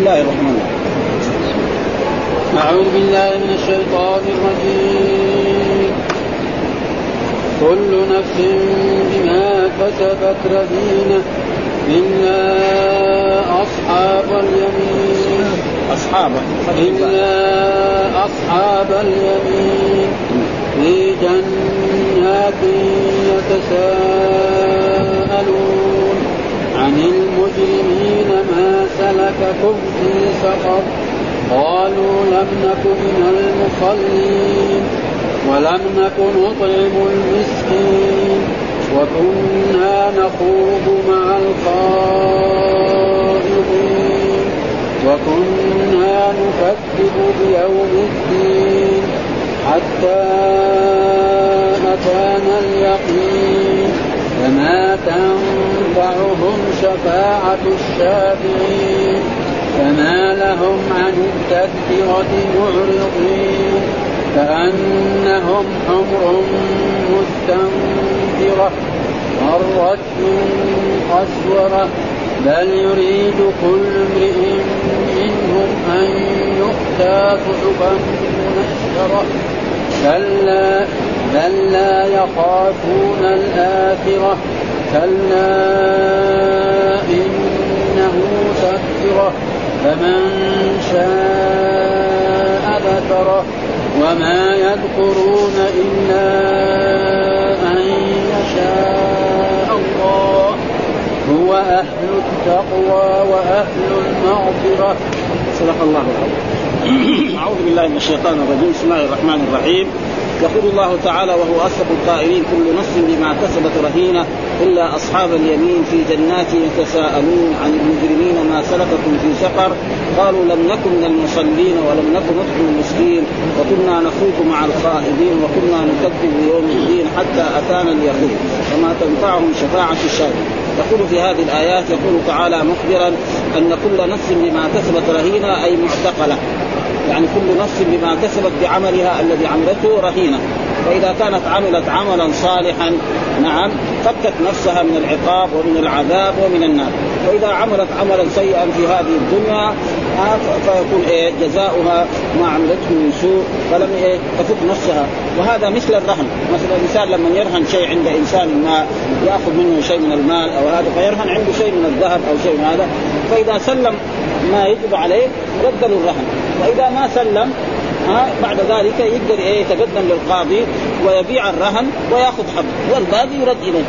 الله الرحمن الرحيم. أعوذ بالله من الشيطان الرجيم. كل نفس بما كسبت رهينة إلا أصحاب اليمين. أصحاب. إلا أصحاب اليمين. في جنات يتساءلون عن المجرمين ما سلككم في سقر. قالوا لم نك من المصلين ولم نك نطعم المسكين. وكنا نخوض مع الخائضين وكنا نكذب بيوم الدين حتى أتانا اليقين. فما تنفعهم شفاعة الشافعين. فما لهم عن التذكرة معرضين كأنهم حمر مستنفرة مرت من قسورة بل يريد كل امرئ منهم أن يؤتى صحفا منشرة. كلا بل لا يخافون الآخرة كلا إنه تذكرة. فمن شاء ذكره وما يذكرون إلا أن يشاء الله. هو أهل التقوى وأهل المغفرة. صدق الله العظيم. أعوذ بالله من الشيطان الرجيم. بسم الله الرحمن الرحيم. يقول الله تعالى وهو أصدق القائلين كل نفس بما كسبت رهينة إلا أصحاب اليمين في جنات يتساءلون عن المجرمين ما سلككم في سقر. قالوا لم نكن من المصلين ولم نكن نطعم المسكين وكنا نخوض مع الخائضين وكنا نكذب بيوم الدين حتى أتانا اليقين. وما تنفعهم شفاعة الشافعين يقول في هذه الآيات يقول تعالى مخبرا أن كل نفس بما كسبت رهينة أي معتقلة. يعني كل نفس بما كسبت بعملها الذي عملته رهينة. فإذا كانت عملت عملا صالحا نعم فكت نفسها من العقاب ومن العذاب ومن النار. وإذا عملت عملا سيئا في هذه الدنيا فيكون إيه جزاؤها ما عملته من سوء فلم إيه تفك نفسها. وهذا مثل الرهن. مثلا الإنسان لما يرهن شيء عند إنسان ما يأخذ منه شيء من المال أو هذا فيرهن عنده شيء من الذهب أو شيء من هذا. فإذا سلم ما يجب عليه رد له الرهن. واذا ما سلم بعد ذلك يقدر إيه يتقدم للقاضي ويبيع الرهن ويأخذ حقه والباقي يرد إليه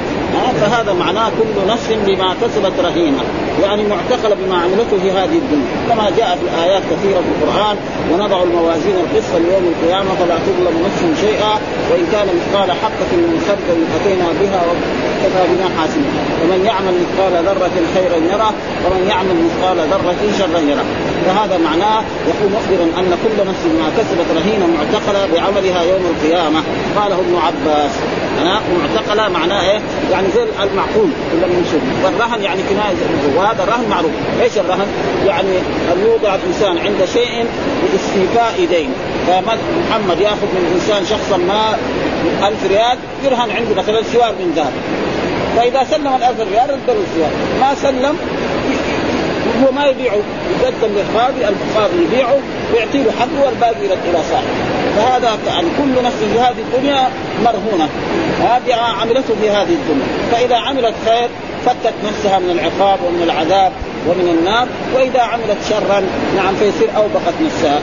فهذا معناه كل نفس بما كسبت رهينة. يعني معتقله بما عملته في هذه الدنيا. كما جاء في الايات كثيرة في القرآن ونضع الموازين القسط ليوم القيامة فلا تظلم نفس شيئا وإن كان مثقال حقه من خردل أتينا بها وكفى بنا حاسبا ومن يعمل مثقال ذرة خيرا يره ومن يعمل مثقال ذرة شرا يره. فهذا معناه يقول مخبرا أن كل نفس ما كسبت رهينه معتقلة بعملها يوم القيامة. قاله ابن عباس. أنا معتقلة معناه إيه؟ يعني زي المعقول اللي بنشوف والرهن يعني كناية وهذا الرهن معروف، إيش الرهن؟ يعني أن يوضع الإنسان عند شيء لاستيفاء دين، فمحمد يأخذ من الإنسان شخصا ما ألف ريال يرهن عنده مثلا سوار من ذهب. فإذا سلم الألف ريال رد له السوار، ما سلم هو ما يبيعه. يقدم للقاضي القاضي يبيعه ويعطي له حقه والباقي إلى صاحبه. فهذا يعني كل نفس في هذه الدنيا مرهونة. هذه عملته في هذه الدنيا. فإذا عملت خير فكت نفسها من العقاب ومن العذاب ومن النار وإذا عملت شرا نعم فيصير أوبقت نفسها.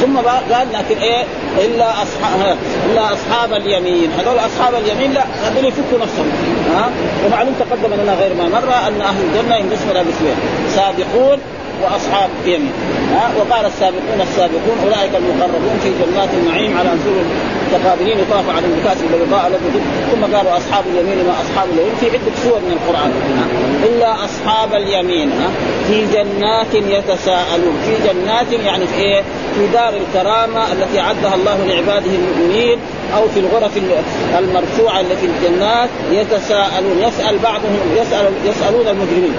ثم قال لكن إيه؟ إلا اصحاب إلا أصحاب اليمين. هذول أصحاب اليمين لا هذول يفكوا نفسهم. ها؟ ومعلوم تقدم لنا غير ما مره أن أهل الجنة ينقسم إلى قسمين. سابقون وأصحاب يمين. ها؟ وقال السابقون السابقون أولئك المقربون في جنات النعيم على سرر متقابلين يطاف عليهم بكاس بيضاء لهم ثم قالوا أصحاب اليمين ما أصحاب اليمين؟ في عدة سور من القرآن. إلا أصحاب اليمين ها؟ في جنات يتساءلون. في جنات يعني في إيه؟ في دار الكرامة التي أعدها الله لعباده المؤمنين أو في الغرف المرفوعة التي في الجنات يتساءلون يسأل بعضهم يسال يسألون المجرمين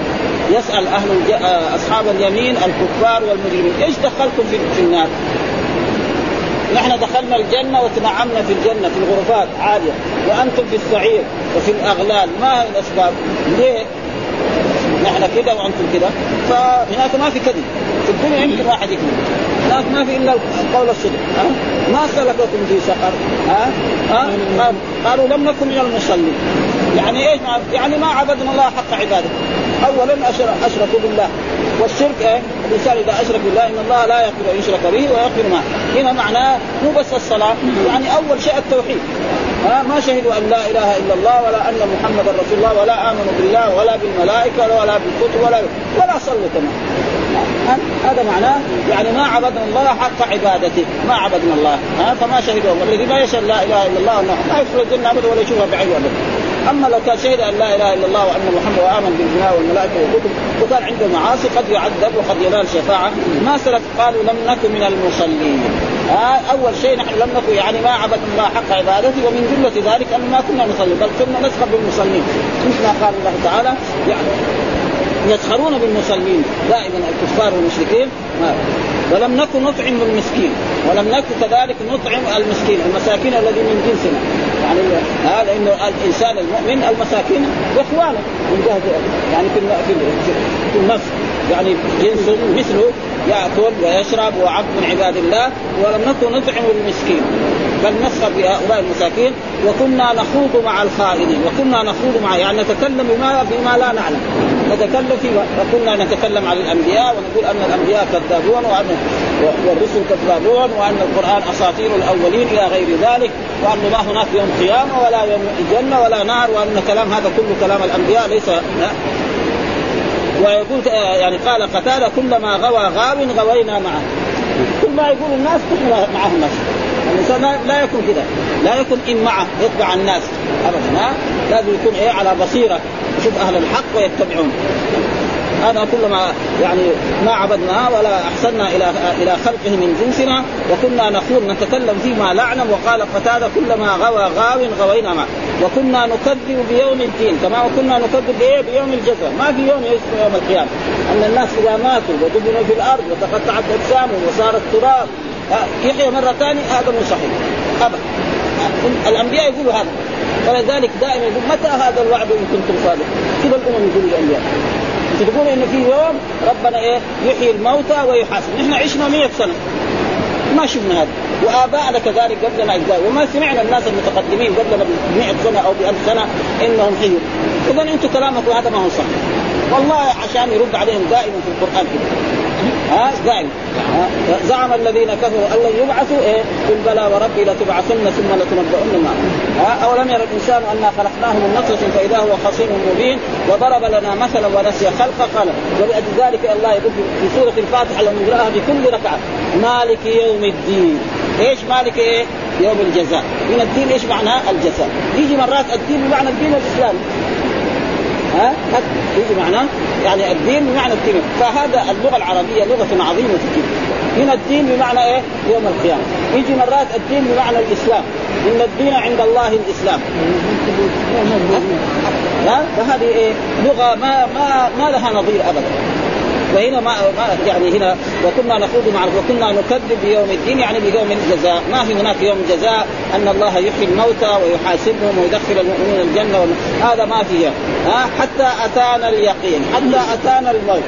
يسأل أهل الج... أصحاب اليمين الكفار والمجرمين إيش دخلكم في, في النار؟ نحن دخلنا الجنة وتنعمنا في الجنة في الغرفات عالية وأنتم في السعير وفي الأغلال ما هي الأسباب؟ ليه؟ نحن كذا وأنتم كذا فهناك ما في كذب. في الدنيا يمكن واحد يكذب. هناك ما في إلا قول الصدق. ها؟ ما سلككم في سقر. ها؟ ها؟ قالوا لم نكن من المصلين. يعني إيش يعني ما عبدنا الله حق عبادته. اولا أشركوا بالله. والشرك إيه؟ الإنسان إذا أشرك بالله إن الله لا يغفر أن يشرك به ويغفر ما. هنا معناه مو بس الصلاة. يعني أول شيء التوحيد. ها ما شهدوا أن لا إله إلا الله ولا أن محمدا رسول الله ولا آمنوا بالله ولا بالملائكة ولا بالكتب ولا ولا صلوا كمان هذا معناه يعني ما عبدنا الله حق عبادته ما عبدنا الله ها فما شهدوا الذي ما يشهد لا إله إلا الله ما يدخل الجنة أبدا ولا يشوفها بعينه ابدا أما لو كان شهد أن لا إله إلا الله وأن محمد وامن بالبناء والملائكة والكتب وكان عنده معاصي قد يعذب وقد ينال شفاعة. ما سلك قالوا لم نكن من المصلين. آه أول شيء نحن لم نكن يعني ما عبدنا الله حق عبادته ومن جملة ذلك ان ما كنا نصلي بل كنا نسخر بالمصلين. مثل ما قال الله تعالى يعني يسخرون بالمصلين دائما الكفار والمشركين. ولم نكن نطعم المسكين ولم نكن كذلك نطعم المسكين المساكين الذي من جنسنا. يعني هذا انه الإنسان المؤمن المساكين إخوانه من جهة يعني في في النفس يعني جنس مثله يأكل ويشرب وعبد من عباد الله ولم نكن نطعم المسكين بل نسخر بهؤلاء المساكين وكنا نخوض مع الخائنين وكنا نخوض مع يعني نتكلم بما بما لا نعلم. نتكلم في وكنا نتكلم عن الأنبياء ونقول أن الأنبياء كذابون وأن والرسل كذابون وأن القرآن أساطير الأولين إلى غير ذلك وأن ما هناك يوم قيامة ولا يوم جنه ولا نار وأن كلام هذا كله كلام الأنبياء ليس ويقول يعني قال قتال كلما غوى غاو غوينا معه. كل ما يقول الناس نحن معهم الناس الإنسان لا يكون كذا لا يكون إن معه يتبع الناس. ابدا لازم يكون إيه؟ على بصيرة. يشوف أهل الحق ويتبعون. هذا كلما يعني ما عبدنا ولا احسنا إلى إلى خلقه من جنسنا وكنا نقول نتكلم فيما نعلم وقال قتادة كلما غوى غاو غوينا معه. وكنا نكذب بيوم الدين. كما كنا نكذب بإيه؟ بيوم الجزاء. ما في يوم اسمه يوم القيامة. أن الناس إذا ماتوا ودفنوا في الأرض وتقطعت اجسامهم وصارت تراب. يحيى مرة ثانية هذا مو صحيح. ابدا. الأنبياء يقولوا هذا. ولذلك دائما يقول متى هذا الوعد إن كنتم صادقين؟ كذا الأمم يقولوا الانبياء تقول ان في يوم ربنا إيه يحيي الموتى ويحاسب. نحن عشنا 100 سنة. ما شفنا هذا. وابائنا كذلك قبلنا اجزاء وما سمعنا الناس المتقدمين قبلنا ب 100 سنة أو ب 1000 سنة إنهم حيوا اذا أنتم كلامكم هذا ما هو صح. والله عشان يرد عليهم دائما في القرآن كده ها؟ دائما. زعم الذين كفروا أن لن يبعثوا إيه؟ قل بلى وربي لتبعثن ثم لتنبؤن ما أولم يرى الإنسان أنا خلقناه من نطفة فإذا هو خصيم مبين وضرب لنا مثلا ونسي خلقه قال ولأجل ذلك الله يقول في سورة الفاتحة لما نقراها في كل ركعة. مالك يوم الدين. إيش مالك إيه؟ يوم الجزاء. من الدين إيش معناه؟ الجزاء؟ يجي مرات الدين بمعنى الدين الاسلامي ها؟ يجي معناه يعني الدين بمعنى الدين فهذا اللغة العربية لغة عظيمة جدا. من الدين بمعنى إيه؟ يوم القيامة. يجي مرات الدين بمعنى الإسلام. إن الدين عند الله الإسلام. ها؟ فهذه إيه؟ لغة ما ما ما لها نظير ابدا. وهنا ما, ما يعني هنا وكنا نخوض مع وكنا نكذب بيوم الدين يعني بيوم الجزاء. ما في هناك يوم جزاء أن الله يحيي الموتى ويحاسبهم ويدخل المؤمنين الجنة هذا ما فيها ها؟ حتى أتانا اليقين حتى أتانا الموت.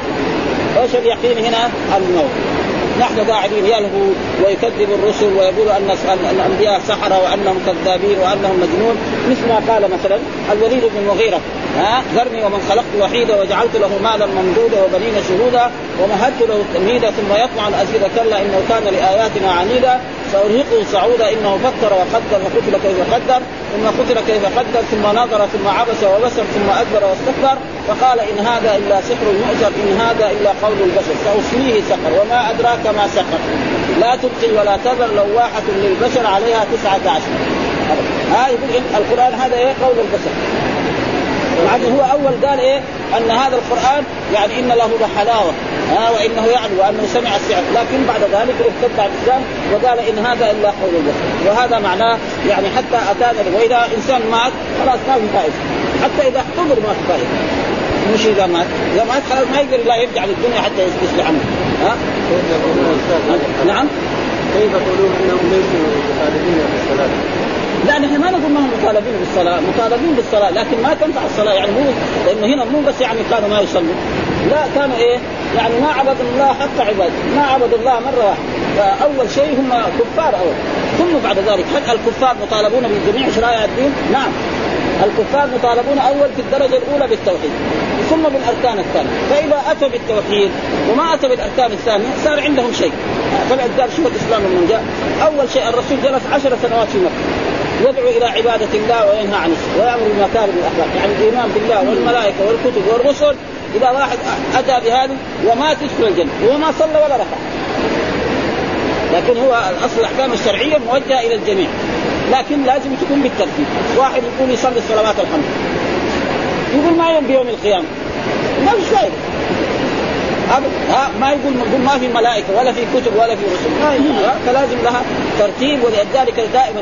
إيش اليقين هنا؟ الموت. نحن قاعدين يلهو ويكذب الرسل ويقول أن الأنبياء سحرة وأنهم كذابين وأنهم مجنون. مثل ما قال مثلا الوليد بن المغيره ها ذرني ومن خلقت وحيدا وجعلت له مالا ممدودا وبنين شهودا ومهدت له تمهيدا ثم يطمع ان ازيد كلا إنه كان لآياتنا عنيدا. سأرهقه صعودا إنه فكر وقدر وقتل كيف قدر ثم قتل كيف قدر ثم نظر ثم عبس وبسر ثم أدبر واستكبر. فقال إن هذا إلا سحر يؤجر إن هذا إلا قول البشر. سأصليه سقر وما أدراك ما سقر لا تبقي ولا تذر لواحة للبشر عليها تسعة عشر. ها يقول القرآن هذا إيه؟ قول البشر. مع هو أول قال إيه؟ أن هذا القرآن يعني إن له لحلاوة. ها وإنه يعني وأنه سمع السحر. لكن بعد ذلك ارتد عن الإسلام وقال إن هذا إلا قول البشر وهذا معناه يعني حتى اتانا وإذا إنسان مات خلاص ما في فائده حتى إذا احتضر ما في فائده مش إذا مات. إذا مات خلاص ما يقدر لا يرجع للدنيا حتى يصلح عنه. ها؟ نعم. كيف تقولون إنهم ليسوا خالدين في الصلاه لا نحن ما نقول ما هم مطالبين بالصلاة مطالبين بالصلاة لكن ما تنفع الصلاة. يعني مو لأنه هنا مو بس يعني كانوا ما يصلوا لا كانوا إيه؟ يعني ما عبدوا الله حق عباد ما عبدوا الله مرة واحدة. فأول شيء هم كفار أول. ثم بعد ذلك هل الكفار مطالبون بجميع شرائع الدين؟ نعم. الكفار مطالبون أول في الدرجة الأولى بالتوحيد ثم بالأركان الثانية. فإذا أتوا بالتوحيد وما أتوا بالأركان الثانية صار عندهم شيء. فلذلك شوف الاسلام من جاء أول شيء الرسول جلس عشر سنوات في مكة. يدعو إلى عبادة الله وينهى عن ويأمر بمكارم الأخلاق. يعني الإيمان بالله والملائكة والكتب والرسل. إذا واحد أتى بهذه وما تدخل الجنة. وما صلى ولا ركع. لكن هو الاصل الأحكام الشرعية موجهة إلى الجميع. لكن لازم تكون بالترتيب. واحد يقول يصلي الصلوات الخمس. يقول ما يوم بيوم القيامة. ما فيش فائده ها ما يقول يقول ما في ملائكة ولا في كتب ولا في رسل. ما يقول فلازم لها ترتيب ولذلك دائما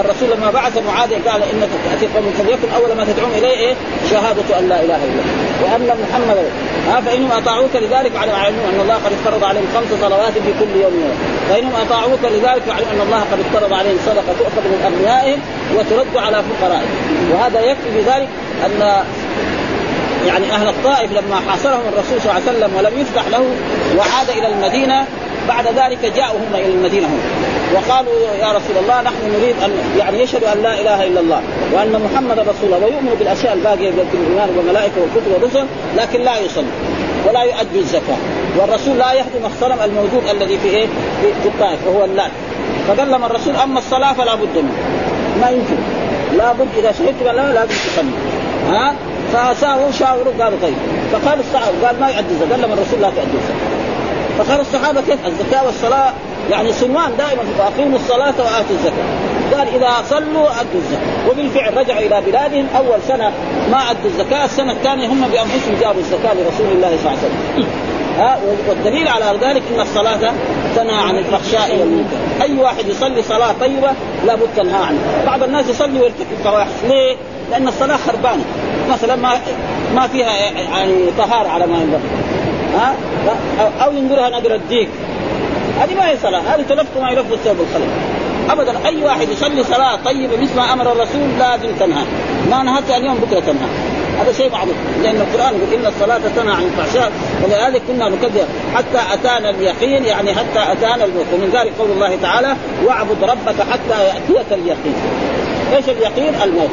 الرسول لما بعث معاذ قال انك تأتي قوم فليكن أول ما تدعون إليه إيه؟ شهادة أن لا إله إلا الله. وان محمدا ها فإنهم أطاعوك لذلك على علموا أن الله قد افترض عليهم خمس صلوات في كل يوم. يوم فإنهم أطاعوك لذلك وعلموا أن الله قد افترض عليهم صدقة تؤخذ من أغنيائهم وترد على فقرائهم. وهذا يكفي بذلك أن يعني أهل الطائف لما حاصرهم الرسول صلى الله عليه وسلم ولم يفتح له وعاد إلى المدينة. بعد ذلك جاءوا هم إلى المدينة هم. وقالوا يا رسول الله نحن نريد أن يعني يشهد أن لا إله إلا الله وأن محمد رسول الله ويؤمن بالأشياء الباقية في الإيمان والملائكة والكتب والرسل لكن لا يصلي ولا يؤدي الزكاة. والرسول لا يهدم الصنم الموجود الذي في إيه؟ في الطائف وهو اللات فقال لهم الرسول أما الصلاة فلا بد منها ما يمكن. لابد إذا شهدت لا لازم تصلي. ها؟ فساووا شاوروا قالوا طيب. فقال الصحابة قال ما يؤدي الزكاه قال لهم الرسول لا تؤدي الزكاه فقال الصحابة كيف؟ الزكاة والصلاة يعني صنوان دائما أقيموا الصلاة وآتوا الزكاة. قال إذا صلوا أدوا الزكاة. وبالفعل رجعوا إلى بلادهم أول سنة ما أدوا الزكاة السنة الثانية هم بأنفسهم جابوا الزكاة لرسول الله صلى الله عليه وسلم. ها والدليل على ذلك إن الصلاة تنهى عن الفحشاء والمنكر، أي واحد يصلي صلاة طيبة لابد تنهى عنه، بعض الناس يصلي ويرتكب فواحش، ليه؟ لأن الصلاة خربانة، مثلا ما ما فيها يعني طهارة على ما ينبغي. ها؟ أو ينظرها نظر الديك. هذه ما هي صلاة. هذه تلف ما يلف الثوب الخلق. ابدا أي واحد يصلي صلاة طيبة مثل ما أمر الرسول لازم تنهى. ما نهت اليوم بكرة تنهى. هذا شيء معروف. لأن القرآن يقول إن الصلاة تنهى عن الفحشاء ولذلك كنا نكذب حتى أتانا اليقين يعني حتى أتانا الموت ومن ذلك قول الله تعالى واعبد ربك حتى يأتيك اليقين. إيش اليقين؟ الموت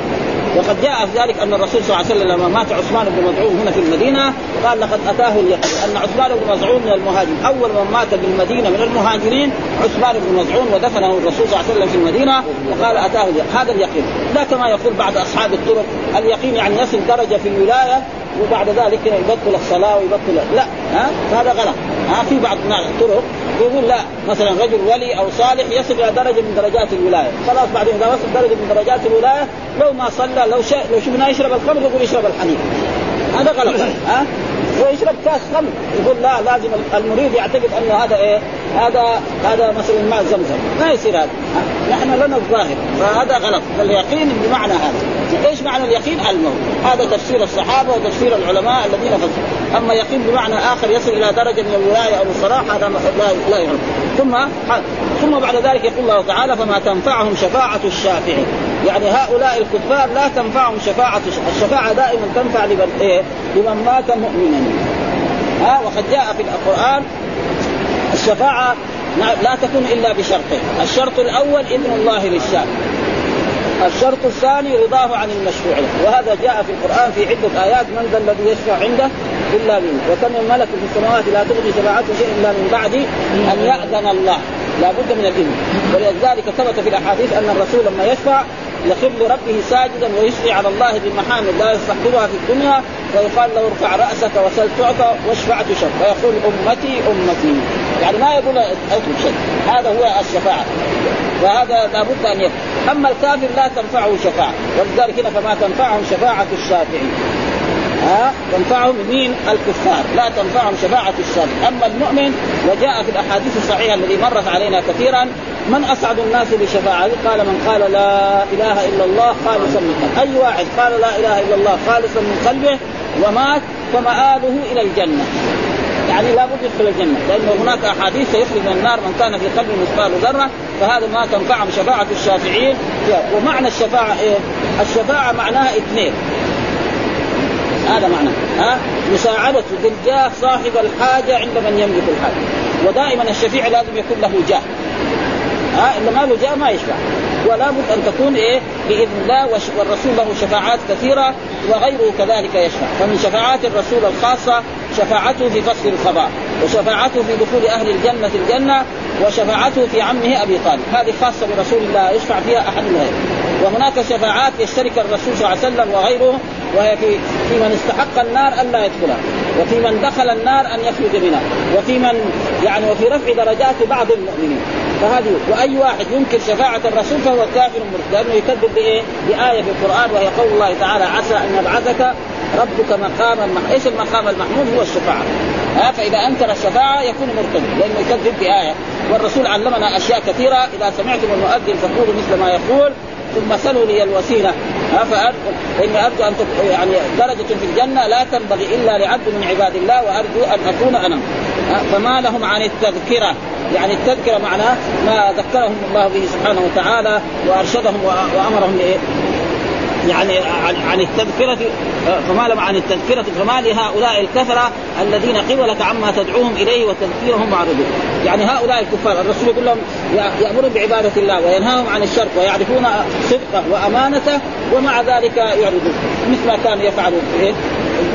وقد جاء في ذلك أن الرسول صلى الله عليه وسلم لما مات عثمان بن مزعون هنا في المدينة قال لقد أتاه اليقين أن عثمان بن مزعون من المهاجرين. أول من مات بالمدينة من المهاجرين عثمان بن مزعون ودفنه الرسول صلى الله عليه وسلم في المدينة وقال أتاه اليقين. هذا اليقين. لا كما يقول بعض أصحاب الطرق. اليقين يعني يصل درجة في الولاية وبعد ذلك يبطل الصلاة ويبطل لا ها؟ هذا غلط. ها في بعض الطرق يقول لا مثلا رجل ولي أو صالح يصل إلى درجة من درجات الولاية. خلاص بعدين إذا وصل درجة من درجات الولاية لو ما صلى لو شا... لو شفناه يشرب الخمر يقول يشرب الحليب. هذا غلط. ها؟ ويشرب كاس خمر يقول لا لازم المريض يعتقد أنه هذا إيه؟ هذا هذا مثلا ماء زمزم. ما يصير هذا. نحن لنا الظاهر. فهذا غلط. فاليقين بمعنى هذا. إيش معنى اليقين؟ الموت. هذا تفسير الصحابة وتفسير العلماء الذين فسروا. أما يقين بمعنى آخر يصل إلى درجة من الولاية أو الصلاح هذا لا لا يعرف ثم ثم بعد ذلك يقول الله تعالى فما تنفعهم شفاعة الشافعين. يعني هؤلاء الكفار لا تنفعهم شفاعة الشفاعة دائما تنفع لمن إيه؟ لمن مات مؤمنا. ها وقد جاء في القرآن الشفاعة لا تكون إلا بشرطين الشرط الأول إذن الله للشافع الشرط الثاني رضاه عن المشروع وهذا جاء في القرآن في عدة آيات من ذا الذي يشفع عنده إلا منه. وكم من ملك في السماوات لا تغني شفاعته شيء إلا من بعد أن يأذن الله. لا بد من الإذن. ولذلك ثبت في الأحاديث أن الرسول لما يشفع يخر لربه ساجدا ويثني على الله بمحامد لا يستحضرها في الدنيا ويقال له ارفع رأسك وسل تعطى واشفع تشف فيقول أمتي أمتي. يعني ما يقول اترك شيء. هذا هو الشفاعة. وهذا لابد أن يكون. أما الكافر لا تنفعه شفاعة. ولذلك هنا فما تنفعهم شفاعة الشافعين ها تنفعهم مين الكفار لا تنفعهم شفاعة الشافعين أما المؤمن وجاء في الأحاديث الصحيحة التي مرت علينا كثيرا من أسعد الناس بشفاعة؟ قال من قال لا إله إلا الله خالصا من قلبه. أي واحد قال لا إله إلا الله خالصا من قلبه ومات فمآله إلى الجنة. يعني لا بد يدخل الجنة لأنه هناك أحاديث سيخرج من النار من كان في قلبه مثقال ذرة فهذا ما تنفعهم شفاعة الشافعين. ومعنى الشفاعة إيه؟ الشفاعة معناها اثنين. هذا معنى. ها؟ مساعدة الجاه صاحب الحاجة عند من يملك الحاجة. ودائما الشفيع لازم يكون له جاه. ها؟ اذا ما له جاه ما يشفع. ولا بد أن تكون إيه؟ بإذن الله والرسول له شفاعات كثيرة وغيره كذلك يشفع. فمن شفاعات الرسول الخاصة شفاعته في فصل الخباء وشفاعته في دخول أهل الجنة الجنة وشفاعته في عمه أبي طالب. هذه خاصة برسول الله يشفع فيها أحد غيره. وهناك شفاعات يشترك الرسول صلى الله عليه وسلم وغيره وهي في في من استحق النار الا يدخلها وفي من دخل النار أن يخرج منها وفي من يعني وفي رفع درجات بعض المؤمنين. فهذه وأي واحد ينكر شفاعة الرسول فهو كافر مرتد لأنه يكذب بإيه؟ بآية في القرآن وهي قول الله تعالى عسى أن يبعثك ربك مقاما محمود إيش المقام المحمود؟ هو الشفاعة. ها فإذا أنكر الشفاعة يكون مرتد لأنه يكذب بآية. والرسول علمنا أشياء كثيرة إذا سمعتم المؤذن فقولوا مثل ما يقول ثم سلوا لي الوسيله فاني أرجو أن يعني درجة في الجنة لا تنبغي إلا لعبد من عباد الله وأرجو أن أكون أنا. فما لهم عن التذكرة. يعني التذكرة معناه ما ذكرهم الله به سبحانه وتعالى وأرشدهم وأمرهم يعني عن, عن التذكرة فما لهم عن التذكرة فما لهؤلاء الكفرة الذين قبلك عما تدعوهم إليه وتذكيرهم معرضون يعني هؤلاء الكفار الرسول يقول لهم يأمرون بعبادة الله وينهاهم عن الشرك ويعرفون صدقه وأمانته ومع ذلك يعرضون مثل ما كانوا يفعلون إيه؟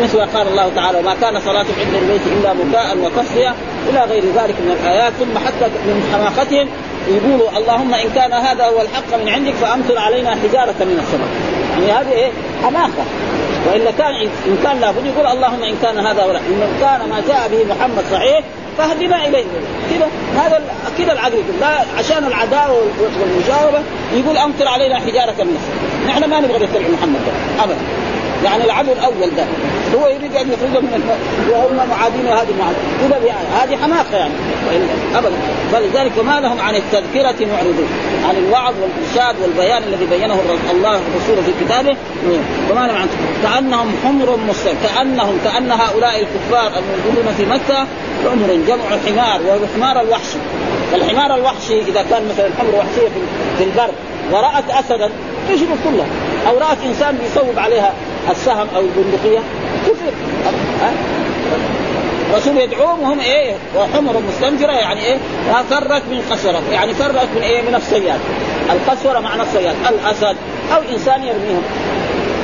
مثل ما قال الله تعالى وما كان صلاة عند البيت إلا بكاء وتصفية إلى غير ذلك من الآيات ثم حتى من حماقتهم يقولوا اللهم إن كان هذا هو الحق من عندك فأمطر علينا حجارة من السماء. يعني هذه إيه؟ حماقة. وإلا كان ان كان لابد يقول اللهم إن كان هذا ولا إن كان ما جاء به محمد صحيح فاهدنا إليه. كذا هذا كذا العقل لا عشان العداوة والمجاوبه يقول أمطر علينا حجارة من السماء. نحن ما نبغى نتبع محمد. ابدا. يعني العدو الأول ده. هو يريد أن يخرجهم من وهم معادين هذه المعادين يعني هذه حماقة يعني. ابدا. فلذلك ما لهم عن التذكرة معرضون عن الوعظ والإرشاد والبيان الذي بينه الله ورسوله في كتابه. وما لهم عن كأنهم حمر مستر كانهم كأن هؤلاء الكفار الموجودون في مكة حمر جمع حمار وهو حمار الوحشي الحمار الوحشي إذا كان مثلا حمر وحشية في البر ورأت اسدا تشرب كلها. أو رأت إنسان بيصوب عليها السهم أو البندقية. كفر. الرسول يدعوهم وهم إيه؟ وحمر مستنفره يعني إيه؟ فرت من قسورة. يعني فرت من إيه؟ من الصياد. القسورة معنى الصياد. الأسد. أو إنسان يرميهم.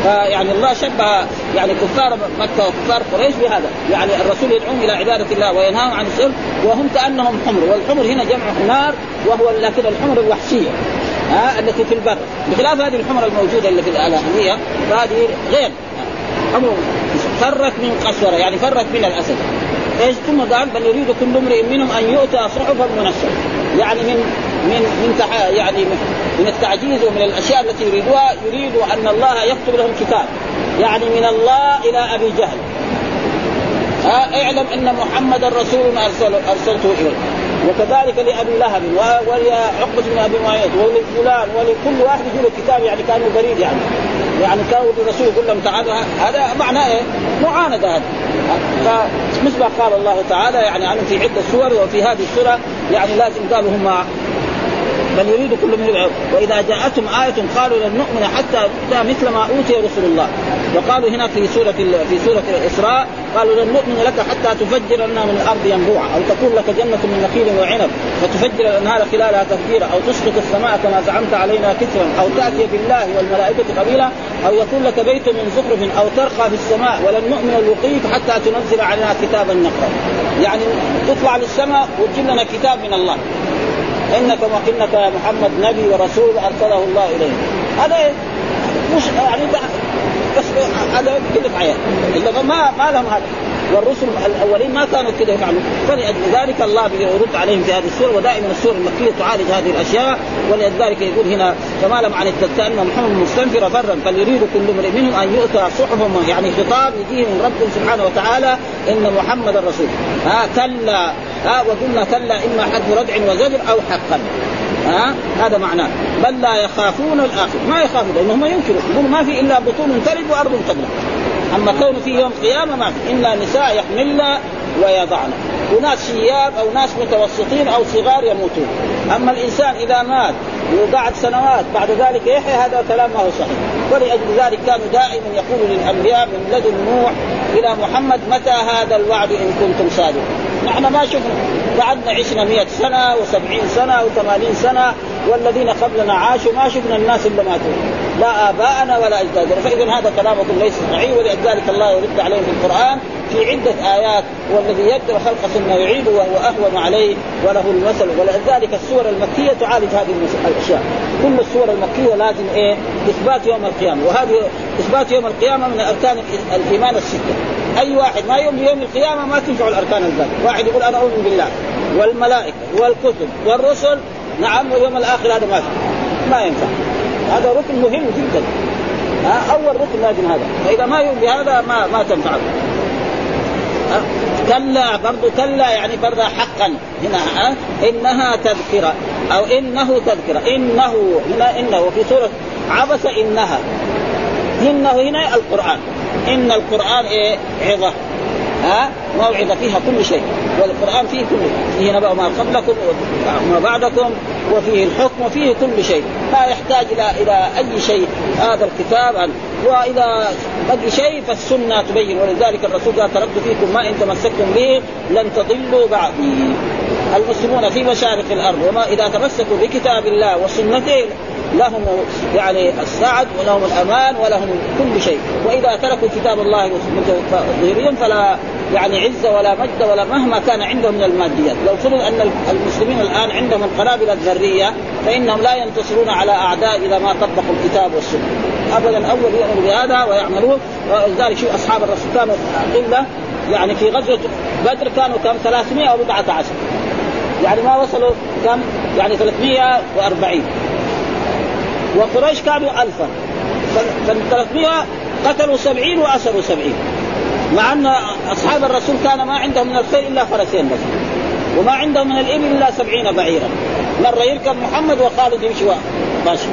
فيعني الله شبه يعني كفار مكة وكفار قريش بهذا، يعني الرسول يدعوهم إلى عبادة الله وينهاهم عن الشرك وهم كأنهم حمر، والحمر هنا جمع حمار وهو لكن الحمر الوحشيه ها التي في البر. بخلاف هذه الحمر الموجودة اللي في الاهليه فهذه غير. فرت من قسوره يعني فرت من الأسد. إيش ثم قال؟ بل يريد كل امرئ منهم أن يؤتى صحفا منشره يعني من من من يعني من التعجيز ومن الأشياء التي يريدوها يريد أن الله يكتب لهم كتاب. يعني من الله إلى أبي جهل. اعلم أن محمدا رسول ارسل أرسلته اليك وكذلك لأبي لهب ولعقبه بن أبي معيط ولفلان ولكل واحد يجيب الكتاب يعني كانوا بريد يعني يعني كانوا الرسول يقول لهم تعالوا هذا معناه إيه؟ معاندة هذا فمثل ما قال الله تعالى يعني عنهم في عدة سور وفي هذه السورة يعني لازم قالوا هم بل يريد كل من وإذا جاءتهم آية قالوا لن نؤمن حتى نؤتى مثل ما أوتي رسل الله. وقالوا هنا في سورة في سورة الإسراء قالوا لن نؤمن لك حتى تفجر لنا من الأرض ينبوعا. أو تكون لك جنة من نخيل وعنب فتفجر الأنهار خلالها تفجيرا. أو تسقط السماء كما زعمت علينا كسرا. أو تأتي بالله والملائكة قبيلا. أو يكون لك بيت من زخرف أو ترقى في السماء. ولن نؤمن لقيك حتى تنزل علينا كتابا نقرأ. يعني تطلع للسماء وتجيب لنا كتاب من الله. انك وإنك يا محمد نبي ورسول أرسله الله اليه هذا مش يعني بس هذا في عيال ما ما لهم هذا. والرسل الأولين ما كانوا كذا يفعلون فلأجل ذلك الله يرد عليهم في هذه السورة ودائما السورة المكية تعالج هذه الأشياء ولذلك يقول هنا فما لم عن التذكار انهم حمر مستنفره فرا فليريد كل امرئ منهم أن يؤتى صحفا يعني خطاب يجيه من رب سبحانه وتعالى إن محمد رسول. ها كلا ها وقلنا كلا إما حذف ردع وزجر أو حقا. ها هذا معناه. بل لا يخافون الآخر ما يخافون لأنهم ينكروا يقولوا ما في إلا بطون تلد وأرض تبلغ أما كون في يوم القيامه ما في. الا نساء يحملن ويضعن. وناس شياب أو ناس متوسطين أو صغار يموتون. أما الإنسان إذا مات وقعد سنوات بعد ذلك يحيى هذا كلام ما هو صحيح. ولأجل ذلك كانوا دائما يقولوا للأنبياء من لدن نوح إلى محمد متى هذا الوعد إن كنتم صادقين؟ نحن ما شفنا. قعدنا عشنا مئة سنة وسبعين سنة وثمانين سنة والذين قبلنا عاشوا ما شفنا الناس اللي ماتوا. لا آباءنا ولا أجدادنا. فإذا هذا كلامكم ليس صحيح ولذلك الله يرد عليهم في القرآن في عدة آيات والذي يبدأ خلق ثم يعيده وهو أهون عليه وله المثل. ولذلك السور المكية تعالج هذه الأشياء. كل السور المكية لازم إيه؟ إثبات يوم القيامة. وهذه إثبات يوم القيامة من أركان الإيمان الستة. أي واحد ما يؤمن بيوم القيامة ما تنفع الأركان الذات واحد يقول أنا أؤمن بالله. والملائكة والكتب والرسل نعم ويوم الآخر هذا ما ما ينفع. هذا ركن مهم جدا. ها أول ركن لازم هذا. فإذا ما يؤمن بهذا ما ما تنفعه كلا برضو كلا يعني برضه حقا. هنا ها إنها تذكرة. أو إنه تذكرة. إنه هنا إنه. وفي سورة عبس إنها. إنه هنا القرآن. إن القرآن إيه؟ عظة. ها موعظة فيها كل شيء. والقرآن فيه كل فيه نبأ ما قبلكم وما بعدكم. وفيه الحكم وفيه كل شيء. لا يحتاج إلى إلى أي شيء. هذا الكتاب وإذا بقي شيء فالسنة تبين. ولذلك الرسول قال تركت فيكم ما إن تمسكتم به لن تضلوا بعدي. المسلمون في مشارق الأرض وما إذا تمسكوا بكتاب الله وسنته لهم يعني السعد ولهم الأمان ولهم كل شيء. وإذا تركوا كتاب الله ظهريا فلا يعني عزه ولا مجد ولا مهما كان عندهم من الماديات. لو فرض أن المسلمين الآن عندهم القنابل الذرية فإنهم لا ينتصرون على أعداء إذا ما طبقوا الكتاب والسنة. ابدا أول يؤمنوا بهذا ويعملون. ولذلك شوف أصحاب الرسول كانوا قله يعني في غزوة بدر كانوا كم؟ 300 أو بضعة عشر. يعني ما وصلوا كم؟ يعني 340 وقريش كانوا ألفا. فال 300 قتلوا 70 وأسروا 70 مع أن أصحاب الرسول كان ما عندهم من الخيل إلا فرسين بس. وما عندهم من الإبل إلا سبعين بعيرا. مرة يركب محمد وخالد يمشي ماشي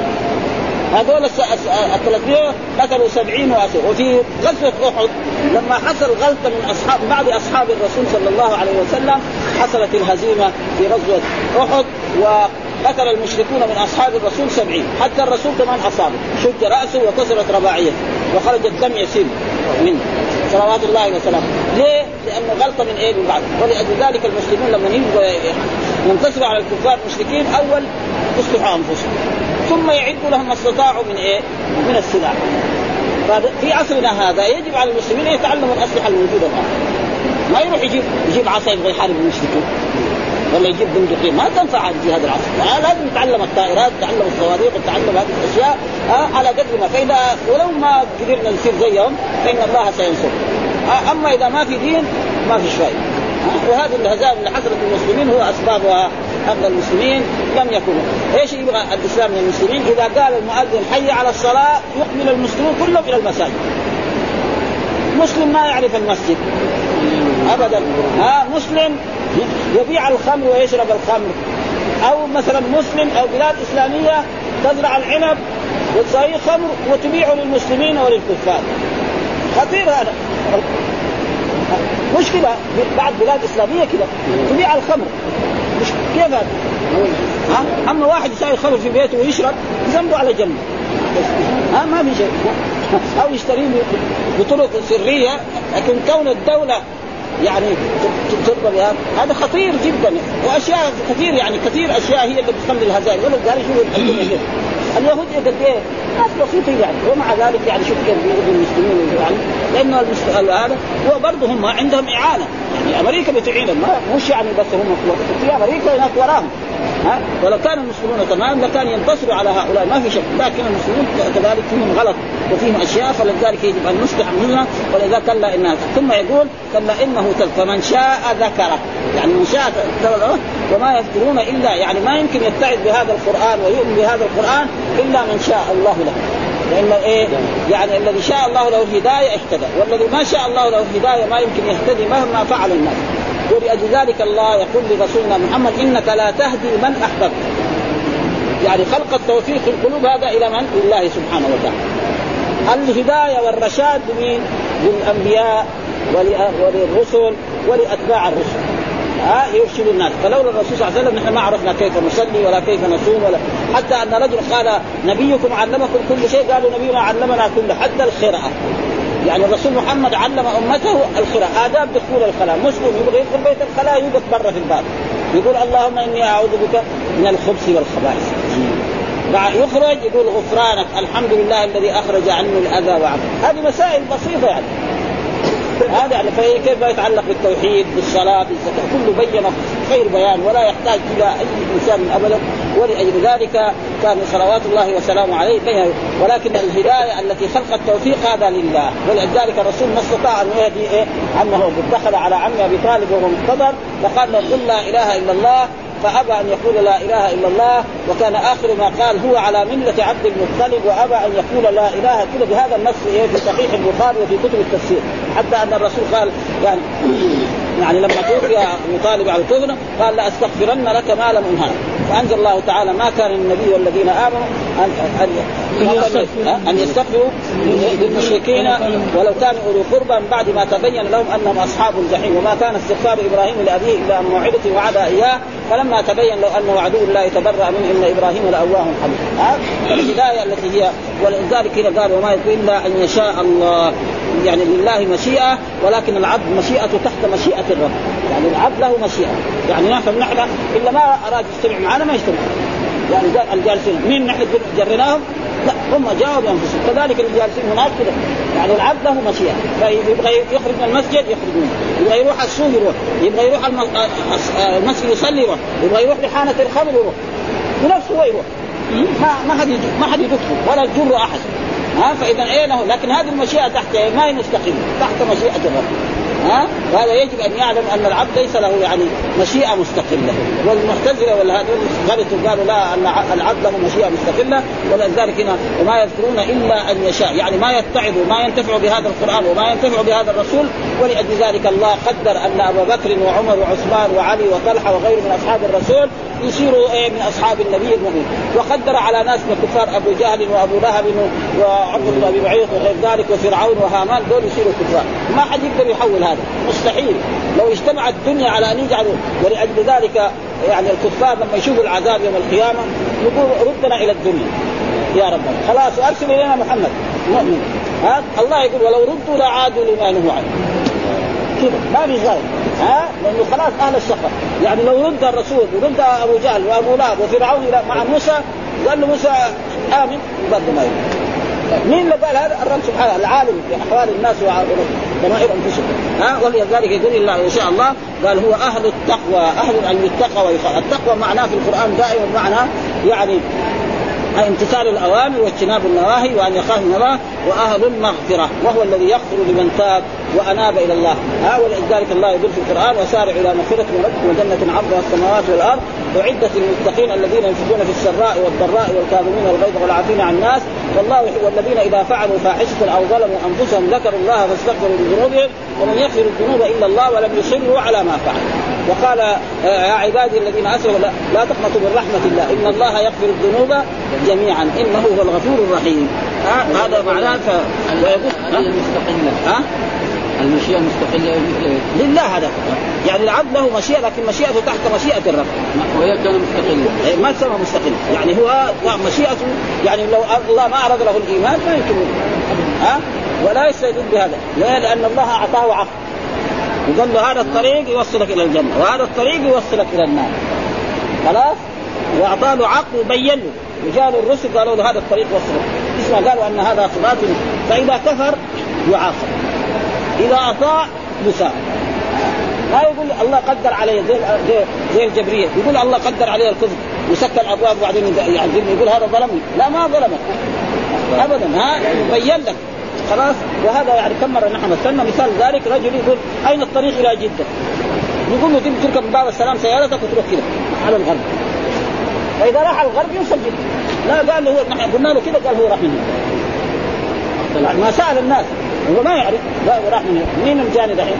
هذول ال 300 قتلوا 70 واسر وفي غزوة أحد لما حصل غلطه من اصحاب بعض أصحاب الرسول صلى الله عليه وسلم حصلت الهزيمة في غزوة أحد قتل المشركون من أصحاب الرسول سبعين. حتى الرسول كمان اصابه شج رأسه وكسرت رباعيته وخرج الدم يسيل منه. صلوات الله وسلامه. ليه؟ لأنه غلطه من إيه؟ من بعد. ولأجل ذلك المسلمون لما ينتصروا على الكفار المشركين أول يصلحوا أنفسهم. ثم يعدوا لهم ما استطاعوا من إيه؟ من السلاح في عصرنا هذا يجب على المسلمين أن يتعلموا الأسلحة الموجوده الآن. ما يروح يجيب يجيب عصا يبغى يحارب المشركين. ولا يجيب بندقين. ما تنفع في هذا العصر لازم يتعلم الطائرات يتعلم الصواريخ يتعلم هذه الأشياء آه على قدر ما. فاذا ولو ما قدرنا نصير زيهم فإن الله سينصر. آه أما إذا ما في دين ما فيش فائده آه وهذه الهزائم اللي حصلت للمسلمين هو أسبابها. ان المسلمين لم يكونوا إيش يبغى الإسلام من المسلمين؟ إذا قال المؤذن حي على الصلاة يقبل المسلمون كلهم إلى المساجد. مسلم ما يعرف المسجد. ابدا. ها مسلم يبيع الخمر ويشرب الخمر. أو مثلا مسلم أو بلاد إسلامية تزرع العنب وتسويه خمر وتبيعه للمسلمين وللكفار. خطير هذا. مشكلة بعض بلاد إسلامية كذا تبيع الخمر. مش كيف هذا؟ ها؟ أما واحد يسوي خمر في بيته ويشرب ذنبه على جنب. ها؟ ما في شيء. أو يشتريه بطرق سرية لكن كون الدولة يعني بهذا هذا خطير جدا. وأشياء كثير يعني كثير أشياء هي اللي بتخلي الهزائم. ولذلك شوف اليهود قد إيه؟ ناس بسيطين يعني. ومع ذلك يعني شوف كيف المسلمين يعني لأنه هذا هو برضه هم عندهم إعانة. يعني أمريكا بتعينهم مش يعني بس هم في أمريكا هناك وراهم. ها؟ ولو كان المسلمون تمام لكان ينتصروا على هؤلاء. ما في شك. لكن المسلمون كذلك فيهم غلط وفيهم أشياء فلذلك يجب أن نصلح منها. ولذا كلا انها ثم يقول كلا إنه فمن شاء ذكره يعني من شاء وما يذكرون الا يعني ما يمكن يتعظ بهذا القرآن ويؤمن بهذا القرآن إلا من شاء الله له. لأن إيه يعني الذي شاء الله له الهدايه اهتدى والذي ما شاء الله له الهدايه ما يمكن يهتدي مهما فعل الناس ولاجل ذلك الله يقول لرسولنا محمد إنك لا تهدي من أحببت يعني خلق التوفيق في القلوب هذا إلى من؟ لله سبحانه وتعالى. الهداية والرشاد لمين؟ للأنبياء وللرسل ولأتباع الرسل ها يرشد الناس. فلولا الرسول صلى الله عليه وسلم نحن ما عرفنا كيف نصلي ولا كيف نصوم ولا حتى أن رجل قال نبيكم علمكم كل شيء قالوا نبينا علمنا كل حتى القراءة. يعني الرسول محمد علم أمته القراءة. آداب دخول الخلاء. مسلم يبغى يدخل بيت الخلاء يوقف برا في الباب. يقول اللهم إني أعوذ بك من الخبث والخبائث. يخرج يقول غفرانك الحمد لله الذي أخرج عني الأذى وعفو هذه مسائل بسيطة يعني. هذا يعني فهي كيف يتعلق بالتوحيد بالصلاة بالزكاة؟ كله بين خير بيان ولا يحتاج إلى أي إنسان ابدا ولأجل ذلك كان صلوات الله وسلامه عليه بين ولكن الهداية التي خلق التوفيق هذا لله. ولذلك الرسول ما استطاع أن يهدي إيه؟ عمه دخل على عم أبي طالب وهو منتظر فقال له قل لا إله إلا الله فأبى أن يقول لا إله إلا الله وكان آخر ما قال هو على ملة عبد المطلب وأبى أن يقول لا إله إلا بهذا النص في صحيح البخاري وفي كتب التفسير. حتى أن الرسول قال يعني يعني لما توفي أبو طالب على الكفر قال لاستغفرن لك ما لم انهى فأنزل الله تعالى ما كان للنبي والذين آمنوا ان ان ان يستغفروا للمشركين ولو كانوا اولي قربى من بعد ما تبين لهم أنهم أصحاب الجحيم. وما كان استغفار إبراهيم لأبيه إلا أن موعده وعد إياه. فلما تبين له انه عدو الله تبرأ منه إن إبراهيم لأواه حليم. الهدايه التي هي ولذلك هنا قال وما يكون إلا أن يشاء الله. يعني لله مشيئة ولكن العبد مشيئته تحت مشيئة الرب. يعني العبد له مشيئة. يعني نحن نحن إلا ما أراد يجتمع معنا ما يجتمع. يعني الجالسين مين نحن جريناهم؟ لا هم جاءوا بانفسهم كذلك الجالسين هناك كذا يعني العبد له مشيئة. فيبغى يخرج من المسجد يخرج منه. يبغى يروح السوق يروح. يبغى يروح المسجد يصلي يروح. يبغى يروح لحانة الخمر يروح. بنفسه هو يروح. ما ما حد ما حد يدخل ولا يجر أحد. ها فإذا إيه لكن هذه المشيئة تحت ما هي مستقيمة؟ تحت مشيئة الرب. ها؟ وهذا يجب أن يعلم أن العبد ليس له يعني مشيئة مستقلة. والمعتزلة والهذول غلطوا قالوا لا العبد له مشيئة مستقلة ولذلك هنا وما يذكرون إلا أن يشاء. يعني ما يتعظوا ما ينتفعوا بهذا القرآن وما ينتفعوا بهذا الرسول ولأجل ذلك الله قدر أن ابا بكر وعمر وعثمان وعلي وطلحة وغيره من أصحاب الرسول يصيروا إيه من أصحاب النبي المؤمن وقدر على ناس من الكفار أبو جهل وأبو لهب وعقب بن أبي معيط وغير ذلك وفرعون وهامان دول يصيروا كفار ما حد يقدر يحول هذا. مستحيل. لو اجتمعت الدنيا على أن يجعلوا ولأجل ذلك يعني الكفار لما يشوفوا العذاب يوم القيامة يقول ردنا إلى الدنيا. يا رب. خلاص أرسل إلينا محمد. مؤمن. ها؟ الله يقول ولو ردوا لعادوا لما نهوا عنه. كذا ما في ها؟ لأنه خلاص أهل السفر يعني لو رد الرسول ورد أبو جهل وأبو لهب وفرعون مع موسى قال له موسى آمن برضه ما مين اللي قال هذا؟ الرب سبحانه العالم في أحوال الناس وضمائر أنفسهم. ها؟ ولذلك يقول الله إن شاء الله قال هو أهل التقوى أهل ان يتقى ويخاف التقوى معناه في القرآن دائما معنى يعني امتثال الأوامر واجتناب النواهي وأن يخاف من الله وأهل المغفرة وهو الذي يغفر لمن تاب. وأناب إلى الله. ها ولذلك الله يقول في القرآن وسارع إلى مغفرة من ربكم وجنة عرضها السماوات والأرض أعدت للمتقين الذين ينفقون في السراء والضراء والكاظمين الغيظ والعافين عن الناس. والله يحب الذين إذا فعلوا فاحشة أو ظلموا أنفسهم ذكروا الله فاستغفروا لذنوبهم. ومن يغفر الذنوب إلا الله ولم يصروا على ما فعلوا. وقال يا عبادي الذين أسرفوا لا, تقنطوا من رحمة الله. إن الله يغفر الذنوب جميعا. إنه هو الغفور الرحيم. هذا معناه ف... ويقول المستقلة. ها؟ المشيئة مستقلة لله هذا. يعني العبد له مشيئة لكن مشيئته تحت مشيئة الرب. وهي كان مستقلة. إيه، ما تسمى مستقل يعني هو مشيئته يعني لو الله ما أراد له الإيمان ما يمكن. ها؟ ولا يستجيب بهذا. ليه؟ لأن الله أعطاه عقل. وقال له هذا الطريق يوصلك إلى الجنة وهذا الطريق يوصلك إلى النار. خلاص؟ وأعطاه له عقل وبين له. وجاء الرسل قالوا له هذا الطريق وصلك اسمع قالوا أن هذا صراط. فإذا كفر يعاقب. إذا أطاع يساب ما يقول الله قدر عليه زي زي, الجبريه يقول الله قدر عليه الكفر. وسكر الأبواب وبعدين يعذبني يقول هذا ظلمني. لا ما ظلمك. ابدا ها؟ بين لك. خلاص؟ وهذا يعني كم مرة نحن مثلنا؟ مثال ذلك رجل يقول أين الطريق إلى جدة؟ يقول له تركب باب السلام سيارتك وتروح كذا على الغرب. فإذا راح على الغرب يوصل جدة. لا قال له هو نحن قلنا له كذا قال هو راح من يعني ما سأل الناس. هو ما يعرف. لا راح من مين الجاني دحين؟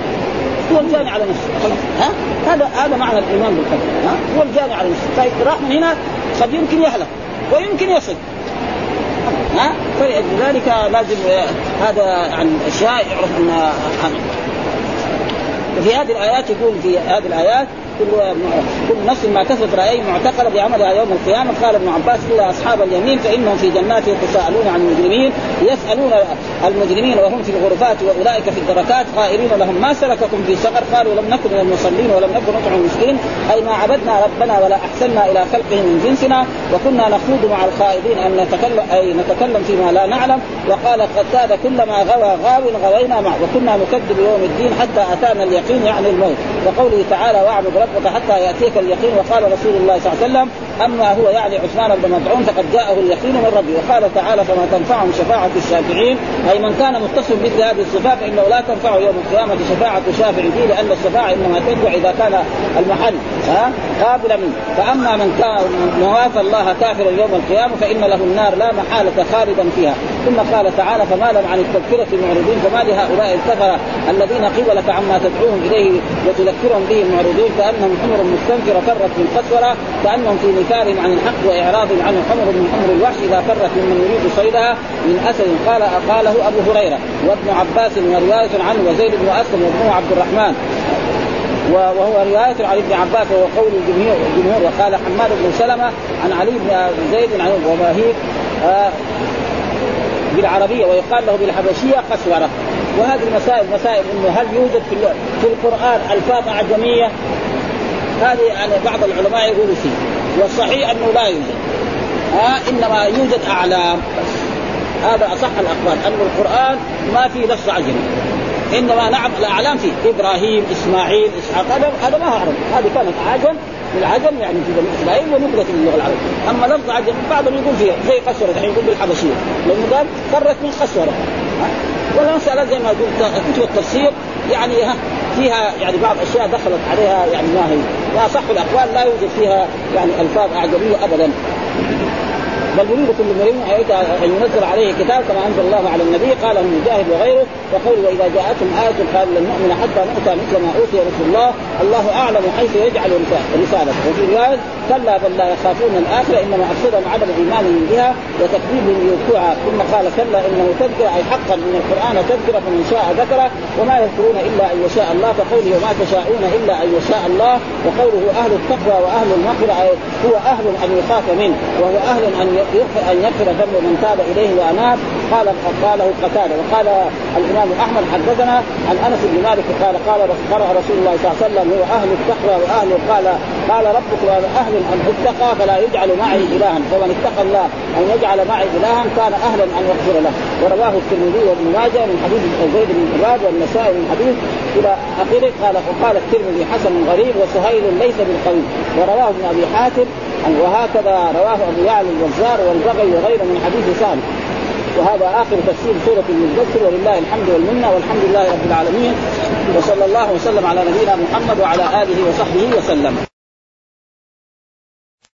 هو الجاني على نفسه. ها؟ هذا هذا معنى الإيمان بالقدر ها؟ هو الجاني على نفسه. فراح من هنا؟ قد يمكن يهلك. ويمكن يصل. ها؟ طيب، فلذلك لازم آه، هذا عن أشياء يعرف انها في هذه الآيات يقول في هذه الآيات كل كل نفس ما كسبت رأي معتقله بعملها يوم القيامة. قال ابن عباس الا أصحاب اليمين فإنهم في جنات يتساءلون عن المجرمين يسألون المجرمين وهم في الغرفات وأولئك في الدركات قائلين لهم ما سلككم في سقر؟ قالوا لم نكن من المصلين ولم نكن نطعم المسكين. أي ما عبدنا ربنا ولا احسنا إلى خلقه من جنسنا وكنا نخوض مع الخائضين ان نتكلم أي نتكلم فيما لا نعلم. وقال قتاد كلما غوى غاو غوينا معه وكنا نكذب يوم الدين حتى أتانا اليقين يعني الموت. وقوله تعالى واعبد ربك حتى يأتيك اليقين وقال رسول الله صلى الله عليه وسلم أما هو يعني عثمان بن مطعون فقد جاءه اليقين من ربه وقال تعالى فما تنفعهم شفاعة الشافعين أي من كان متصف مثل هذه الصفات فإنه لا تنفعه يوم القيامة شفاعة شافع فيه لأن الشفاعة إنما تنفع إذا كان المحل ها؟ قابلا. منه فأما من كان موافى الله كافرا يوم القيامة فإن له النار لا محالة خالدا فيها. ثم قال تعالى فما لهم عن التذكرة معرضين فما لهؤلاء الكفرة الذين قيل لك عما تدعوهم إليه وتذكرهم به معرضون؟ كأنهم حمر مستنفرة فرت من قسورة كأنهم في نكارهم عن الحق وإعراض عنه حمر من حمر الوحش إذا فرت ممن يريد صيدها من أسد. قال قاله أبو هريرة وابن عباس ورواية عنه وزيد بن أسلم وابنه عبد الرحمن. وهو رواية عن ابن عباس وهو قول الجمهور الجمهور. وقال حماد بن سلمة عن علي بن زيد عن وماهيك بالعربية ويقال له بالحبشية قسورة. وهذه المسائل مسائل إنه هل يوجد في في القرآن ألفاظ أعجمية؟ هذه يعني بعض العلماء يقولوا فيه والصحيح أنه لا يوجد. ها؟ إنما يوجد أعلام هذا أصح الأقوال. أن القرآن ما في لفظ عجمي. إنما نعم الأعلام فيه. إبراهيم إسماعيل إسحاق هذا ما عربي. هذه كانت عجم. العجم يعني في بني إسرائيل ونقلت اللغة العربية، أما لفظ عجم بعضهم يقول فيها زي قسورة الحين يقول بالحبشية، لأنه قال فرت من قسورة. والمساله زي ما قلت كتب التفسير يعني ها فيها يعني بعض أشياء دخلت عليها يعني ما هي. واصح الأقوال لا يوجد فيها يعني ألفاظ أعجمية ابدا. بل يريد كل مريم أن ينزل عليه كتاب كما أنزل الله على النبي قال مجاهد وغيره يقول وإذا جاءتهم آية قال لن نؤمن حتى نؤتى مثل ما أوتي رسول الله الله أعلم حيث يجعل رسالته. وفي رواية كلا بل لا يخافون الآخرة إنما افسدهم عدم إيمانهم بها وتكذيبهم لوقوعها ثم قال كلا إنه تذكر أي حقا ان القرآن تذكرة فمن شاء ذكره وما يذكرون إلا أن يشاء الله كقوله وما تشاءون إلا أن يشاء الله وقوله أهل التقوى وأهل المغفرة هو أهل أن يخاف منه وهو أهل أن يغفر ذنب من تاب إليه وأناب قال قاله قتاده. وقال الإمام أحمد حدثنا عن أنس بن مالك قال قال قرأ رسول الله صلى الله عليه وسلم هو أهل التقوى واهل قال قال ربك أهل أن أتقى فلا يجعل معي إلها. فمن اتقى الله أن يجعل معي إلها كان أهلا أن يغفر له. ورواه الترمذي وابن ماجه من حديث زيد بن عباد والنسائي من حديث إلى آخره. قال وقال الترمذي حسن غريب وسهيل ليس بالقوي. ورواه ابن أبي حاتم وهكذا رواه أبو يعلى البزار والبغي وغيره من حديث سالم. وهذا آخر تفسير سورة المدثر ولله الحمد والمنة والحمد لله رب العالمين وصلى الله وسلم على نبينا محمد وعلى آله وصحبه وسلم.